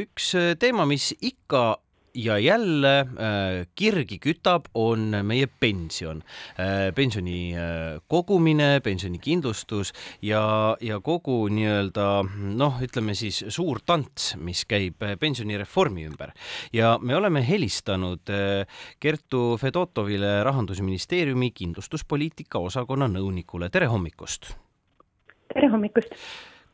üks teema, mis ikka ja jälle äh, kirgi kütab, on meie pension äh,, pensioni äh, kogumine, pensionikindlustus ja, ja kogu nii-öelda noh, ütleme siis suur tants, mis käib pensionireformi ümber. ja me oleme helistanud äh, Kertu Fedotovile Rahandusministeeriumi kindlustuspoliitika osakonna nõunikule, tere hommikust! tere hommikust!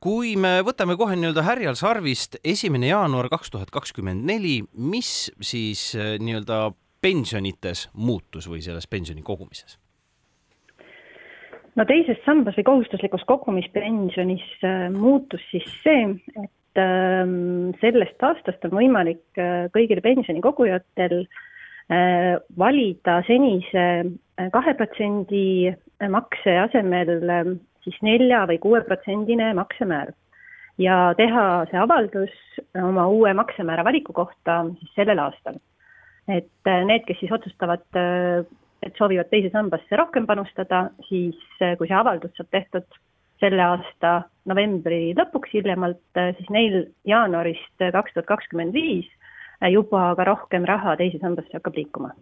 Kui me võtame kohe nii-öelda härjal sarvist, esimene jaanuar kaks tuhat kakskümmend neli, mis siis äh, nii-öelda pensionites muutus või selles pensioni kogumises? no teises sambas või kohustuslikus kogumispensionis äh, muutus siis see, et ähm, sellest aastast on võimalik äh, kõigil pensionikogujatel valida senise kahe protsendi makse asemel siis nelja või kuueprotsendine maksemäär ja teha see avaldus oma uue maksemäära valiku kohta siis sellel aastal. et äh, need, kes siis otsustavad, äh, et soovivad teise sambasse rohkem panustada, siis äh, kui see avaldus saab tehtud selle aasta novembri lõpuks hiljemalt, siis neil jaanuarist kaks tuhat kakskümmend viis juba ka rohkem raha teise sambasse hakkab liikuma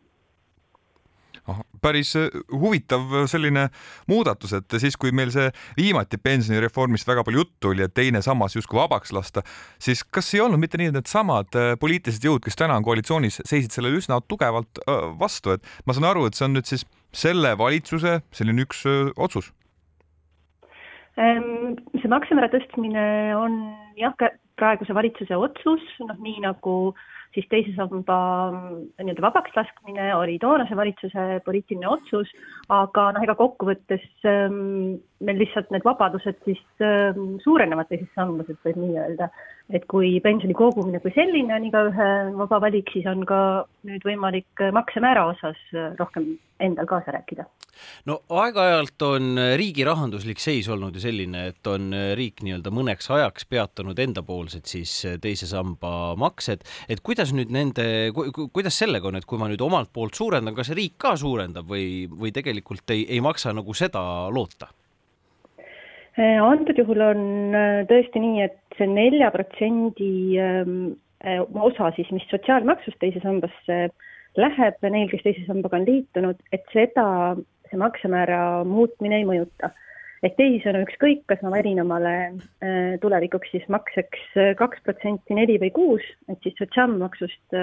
päris äh, huvitav selline muudatus, et siis, kui meil see viimati pensionireformist väga palju juttu oli, et teine sammas justkui vabaks lasta, siis kas ei olnud mitte nii, et needsamad äh, poliitilised jõud, kes täna on koalitsioonis, seisid sellele üsna tugevalt äh, vastu, et ma saan aru, et see on nüüd siis selle valitsuse selline üks otsus? Ehm, see maksemäära tõstmine on jah, praeguse valitsuse otsus, noh nii nagu äh, siis teise samba mm, nii-öelda vabaks laskmine oli toonase valitsuse poliitiline otsus, aga noh, ega kokkuvõttes ähm, meil lihtsalt need vabadused siis ähm, suurenevad teises sambas, et võib nii öelda. Et kui pensioni kogumine kui selline on igaühe vaba valik, siis on ka nüüd võimalik maksemäära osas rohkem endal kaasa rääkida no aeg-ajalt on riigi rahanduslik seis olnud ju selline, et on riik nii-öelda mõneks ajaks peatanud endapoolsed siis teise samba maksed, et kuidas nüüd nende ku,, kuidas sellega on, et kui ma nüüd omalt poolt suurendan, kas riik ka suurendab või, või tegelikult ei, ei maksa nagu seda loota? Äh, antud juhul on äh, tõesti nii, et see nelja protsendi ähm, äh, osa siis, mis sotsiaalmaksust teise sambasse läheb neil, kes teise sambaga on liitunud, et seda see maksemäära muutmine ei mõjuta. ehk teisisõnu, ükskõik, kas ma valin omale äh, tulevikuks siis makseks äh, kaks protsenti, neli või kuus, et siis sotsiaalmaksust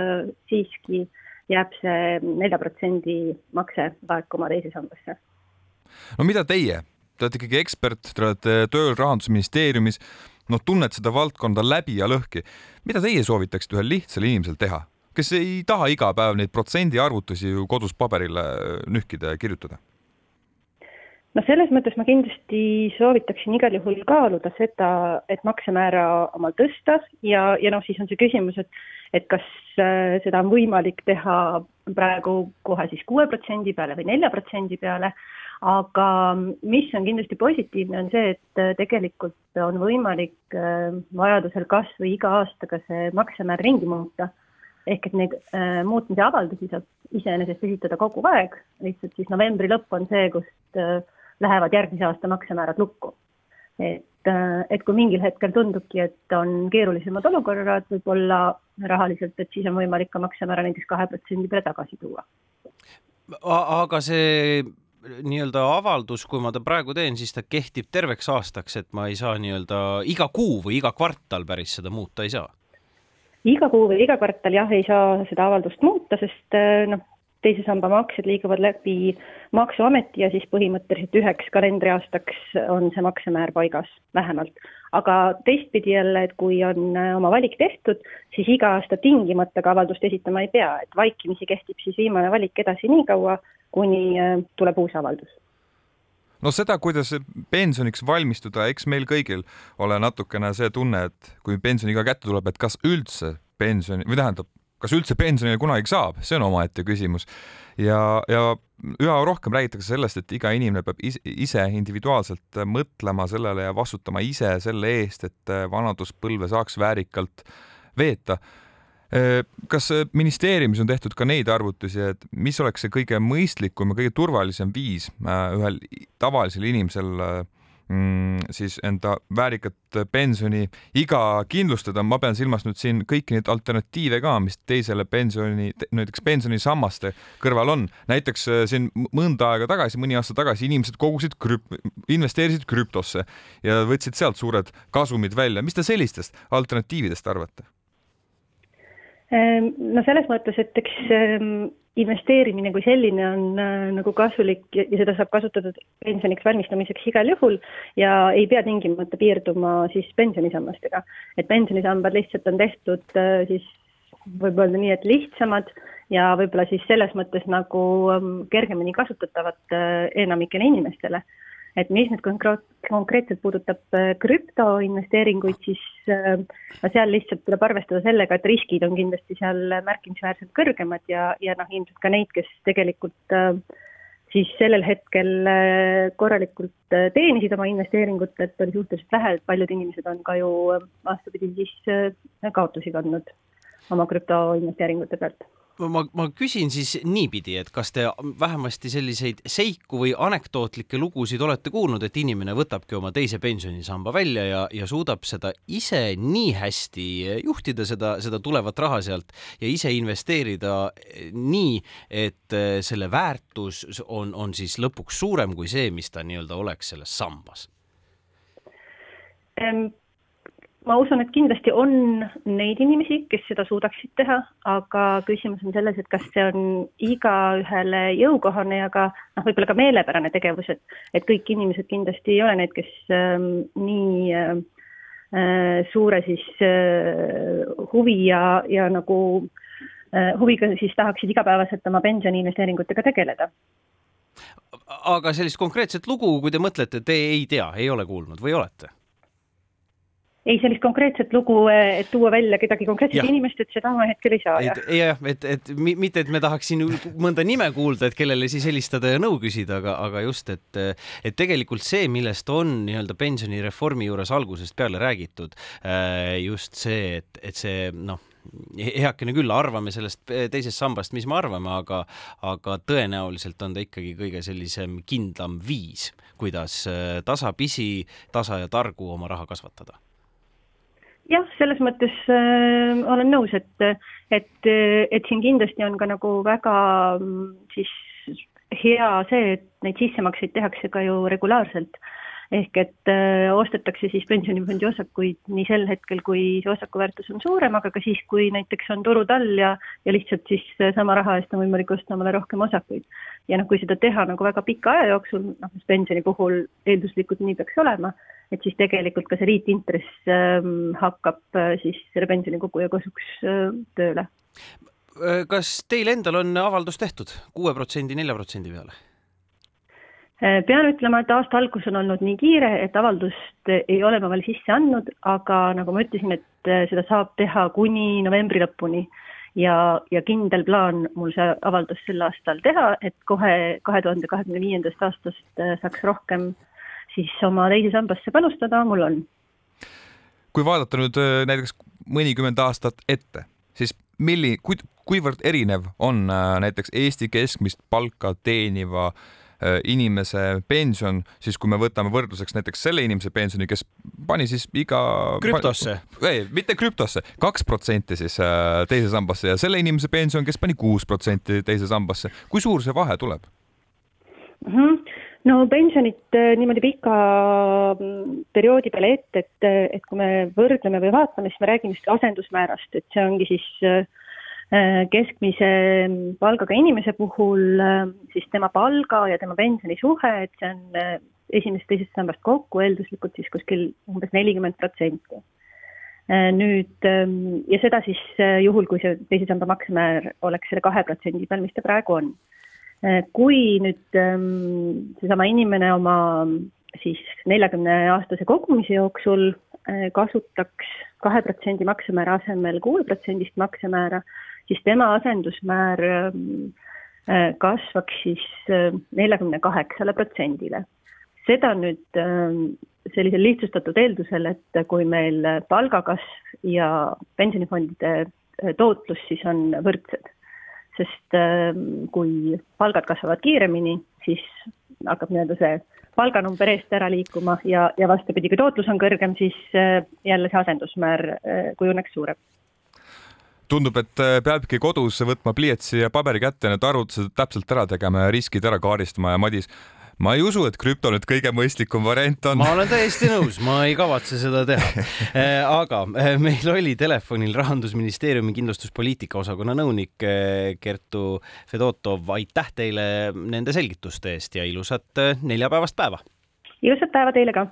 siiski jääb see nelja protsendi makse laekuma teise sambasse. no mida teie, te olete ikkagi ekspert, te olete tööl Rahandusministeeriumis, noh, tunnete seda valdkonda läbi ja lõhki. mida teie soovitaksite ühel lihtsal inimesel teha, kes ei taha iga päev neid protsendiarvutusi ju kodus paberile nühkida ja kirjutada? no selles mõttes ma kindlasti soovitaksin igal juhul kaaluda seda, et maksemäära omal tõsta ja, ja noh, siis on see küsimus, et et kas äh, seda on võimalik teha praegu kohe siis kuue protsendi peale või nelja protsendi peale, aga mis on kindlasti positiivne, on see, et äh, tegelikult on võimalik äh, vajadusel kas või iga aastaga see maksemäär ringi muuta ehk et neid äh, muutmise avaldusi saab iseenesest esitada kogu aeg, lihtsalt siis novembri lõpp on see, kust äh, lähevad järgmise aasta maksemäärad lukku. et, et kui mingil hetkel tundubki, et on keerulisemad olukorrad võib-olla rahaliselt, et siis on võimalik ka maksemäära näiteks kahe protsendi peale tagasi tuua. aga see nii-öelda avaldus, kui ma ta praegu teen, siis ta kehtib terveks aastaks, et ma ei saa nii-öelda iga kuu või iga kvartal päris seda muuta ei saa? iga kuu või iga kvartal jah, ei saa seda avaldust muuta, sest äh, noh, teise samba maksed liiguvad läbi Maksuameti ja siis põhimõtteliselt üheks kalendriaastaks on see maksemäär paigas, vähemalt. aga teistpidi jälle, et kui on äh, oma valik tehtud, siis iga aasta tingimata ka avaldust esitama ei pea, et vaikimisi kehtib siis viimane valik edasi nii kaua, kuni äh, tuleb uus avaldus no seda, kuidas pensioniks valmistuda, eks meil kõigil ole natukene see tunne, et kui pensioniiga kätte tuleb, et kas üldse pensioni või tähendab, kas üldse pensionile kunagi saab, see on omaette küsimus. ja, ja üha rohkem räägitakse sellest, et iga inimene peab ise individuaalselt mõtlema sellele ja vastutama ise selle eest, et vanaduspõlve saaks väärikalt veeta. kas ministeeriumis on tehtud ka neid arvutusi, et mis oleks see kõige mõistlikum ja kõige turvalisem viis ühel tavalisel inimesel mm, siis enda väärikat pensioniiga kindlustada, ma pean silmas nüüd siin kõiki neid alternatiive ka, mis teisele pensioni, näiteks pensionisammaste kõrval on. näiteks äh, siin mõnda aega tagasi, mõni aasta tagasi inimesed kogusid krüp-, investeerisid krüptosse ja võtsid sealt suured kasumid välja. mis te sellistest alternatiividest arvate? Ehm, no selles mõttes, et eks ehm, investeerimine kui selline on äh, nagu kasulik ja seda saab kasutada pensioniks valmistumiseks igal juhul ja ei pea tingimata piirduma siis pensionisammastega. et pensionisambad lihtsalt on tehtud äh, siis võib öelda nii, et lihtsamad ja võib-olla siis selles mõttes nagu ehm, kergemini kasutatavad äh, enamikele inimestele et mis nüüd konkreetselt puudutab äh, krüptoinvesteeringuid, siis äh, no seal lihtsalt tuleb arvestada sellega, et riskid on kindlasti seal märkimisväärselt kõrgemad ja, ja noh, ilmselt ka neid, kes tegelikult äh, siis sellel hetkel korralikult teenisid oma investeeringutelt, oli suhteliselt vähe, et paljud inimesed on ka ju vastupidi siis kaotusi kandnud oma krüptoinvesteeringute pealt ma, ma küsin siis niipidi, et kas te vähemasti selliseid seiku või anekdootlikke lugusid olete kuulnud, et inimene võtabki oma teise pensionisamba välja ja, ja suudab seda ise nii hästi juhtida, seda, seda tulevat raha sealt ja ise investeerida nii, et selle väärtus on, on siis lõpuks suurem kui see, mis ta nii-öelda oleks selles sambas ma usun, et kindlasti on neid inimesi, kes seda suudaksid teha, aga küsimus on selles, et kas see on igaühele jõukohane ja ka noh, võib-olla ka meelepärane tegevus, et, et kõik inimesed kindlasti ei ole need, kes ähm, nii äh, äh, suure siis äh, huvi ja, ja nagu äh, huviga siis tahaksid igapäevaselt oma pensioniinvesteeringutega tegeleda aga sellist konkreetset lugu, kui te mõtlete, te ei tea, ei ole kuulnud või olete? Ei sellist konkreetset lugu, et tuua välja kedagi konkreetset inimest, et seda ma hetkel ei saa. jah, et, et mitte, et me tahaks siin mõnda nime kuulda, et kellele siis helistada ja nõu küsida, aga, aga just, et, et tegelikult see, millest on nii-öelda pensionireformi juures algusest peale räägitud, äh, just see, et, et see noh heakene küll, arvame sellest teisest sambast, mis me arvame, aga, aga tõenäoliselt on ta ikkagi kõige sellisem kindlam viis, kuidas äh, tasapisi, tasa ja targu oma raha kasvatada jah, selles mõttes äh, olen nõus, et, et, et siin kindlasti on ka nagu väga mm, siis hea see, et neid sissemakseid tehakse ka ju regulaarselt ehk et äh, ostetakse siis pensionifondi osakuid nii sel hetkel, kui see osaku väärtus on suurem, aga ka siis, kui näiteks on turud all ja, ja lihtsalt siis sama raha eest on võimalik osta omale rohkem osakuid. ja noh, kui seda teha nagu väga pika aja jooksul, noh, mis pensioni puhul eelduslikult nii peaks olema, et siis tegelikult ka see liitintress ähm, hakkab äh, siis selle pensionikoguja kasuks äh, tööle. Äh, kas teil endal on avaldus tehtud kuue protsendi, nelja protsendi peale? Äh, pean ütlema, et aasta algus on olnud nii kiire, et avaldust ei ole ma veel sisse andnud, aga nagu ma ütlesin, et äh, seda saab teha kuni novembri lõpuni ja, ja kindel plaan mul see avaldus sel aastal teha, et kohe kahe tuhande kahekümne viiendast aastast saaks rohkem äh, siis oma teise sambasse panustada, mul on. kui vaadata nüüd äh, näiteks mõnikümmend aastat ette, siis milli-, kui, kuivõrd erinev on äh, näiteks Eesti keskmist palka teeniva äh, inimese pension, siis kui me võtame võrdluseks näiteks selle inimese pensioni, kes pani siis iga krüptosse, ei, mitte krüptosse, kaks protsenti siis teise sambasse ja selle inimese pension, kes pani kuus protsenti teise sambasse, kui suur see vahe tuleb? Mm? -hmm no pensionit äh, niimoodi pika mm, perioodi peale ette, et, et kui me võrdleme või vaatame, siis me räägime just asendusmäärast, et see ongi siis äh, keskmise palgaga inimese puhul siis tema palga ja tema pensioni suhe, et see on äh, esimesest-teisest sambast kokku eelduslikult siis kuskil umbes nelikümmend protsenti. nüüd ähm, ja seda siis juhul, kui see teise samba maksemäär oleks selle kahe protsendi peal, mis ta praegu on Äh, kui nüüd ähm, seesama inimene oma siis neljakümne aastase kogumise jooksul äh, kasutaks kahe protsendi maksemäära asemel kuue protsendist maksemäära, siis tema asendusmäär ähm, äh, kasvaks siis neljakümne kaheksale protsendile. seda nüüd ähm, sellisel lihtsustatud eeldusel, et kui meil palgakasv ja pensionifondide tootlus siis on võrdsed sest ähm, kui palgad kasvavad kiiremini, siis hakkab nii-öelda see palganumber eest ära liikuma ja, ja vastupidi, kui tootlus on kõrgem, siis jälle see asendusmäär kujuneks suurem tundub, et peabki kodus võtma pliiatsi ja paberi kätte, need arvutused täpselt ära tegema ja riskid ära kaardistama ja Madis, ma ei usu, et krüpto nüüd kõige mõistlikum variant on. ma olen täiesti nõus, ma ei kavatse seda teha. Eh, aga eh, meil oli telefonil rahandusministeeriumi kindlustuspoliitika osakonna nõunik Kertu Fedotov, aitäh teile nende selgituste eest ja ilusat neljapäevast päeva. ilusat päeva teile ka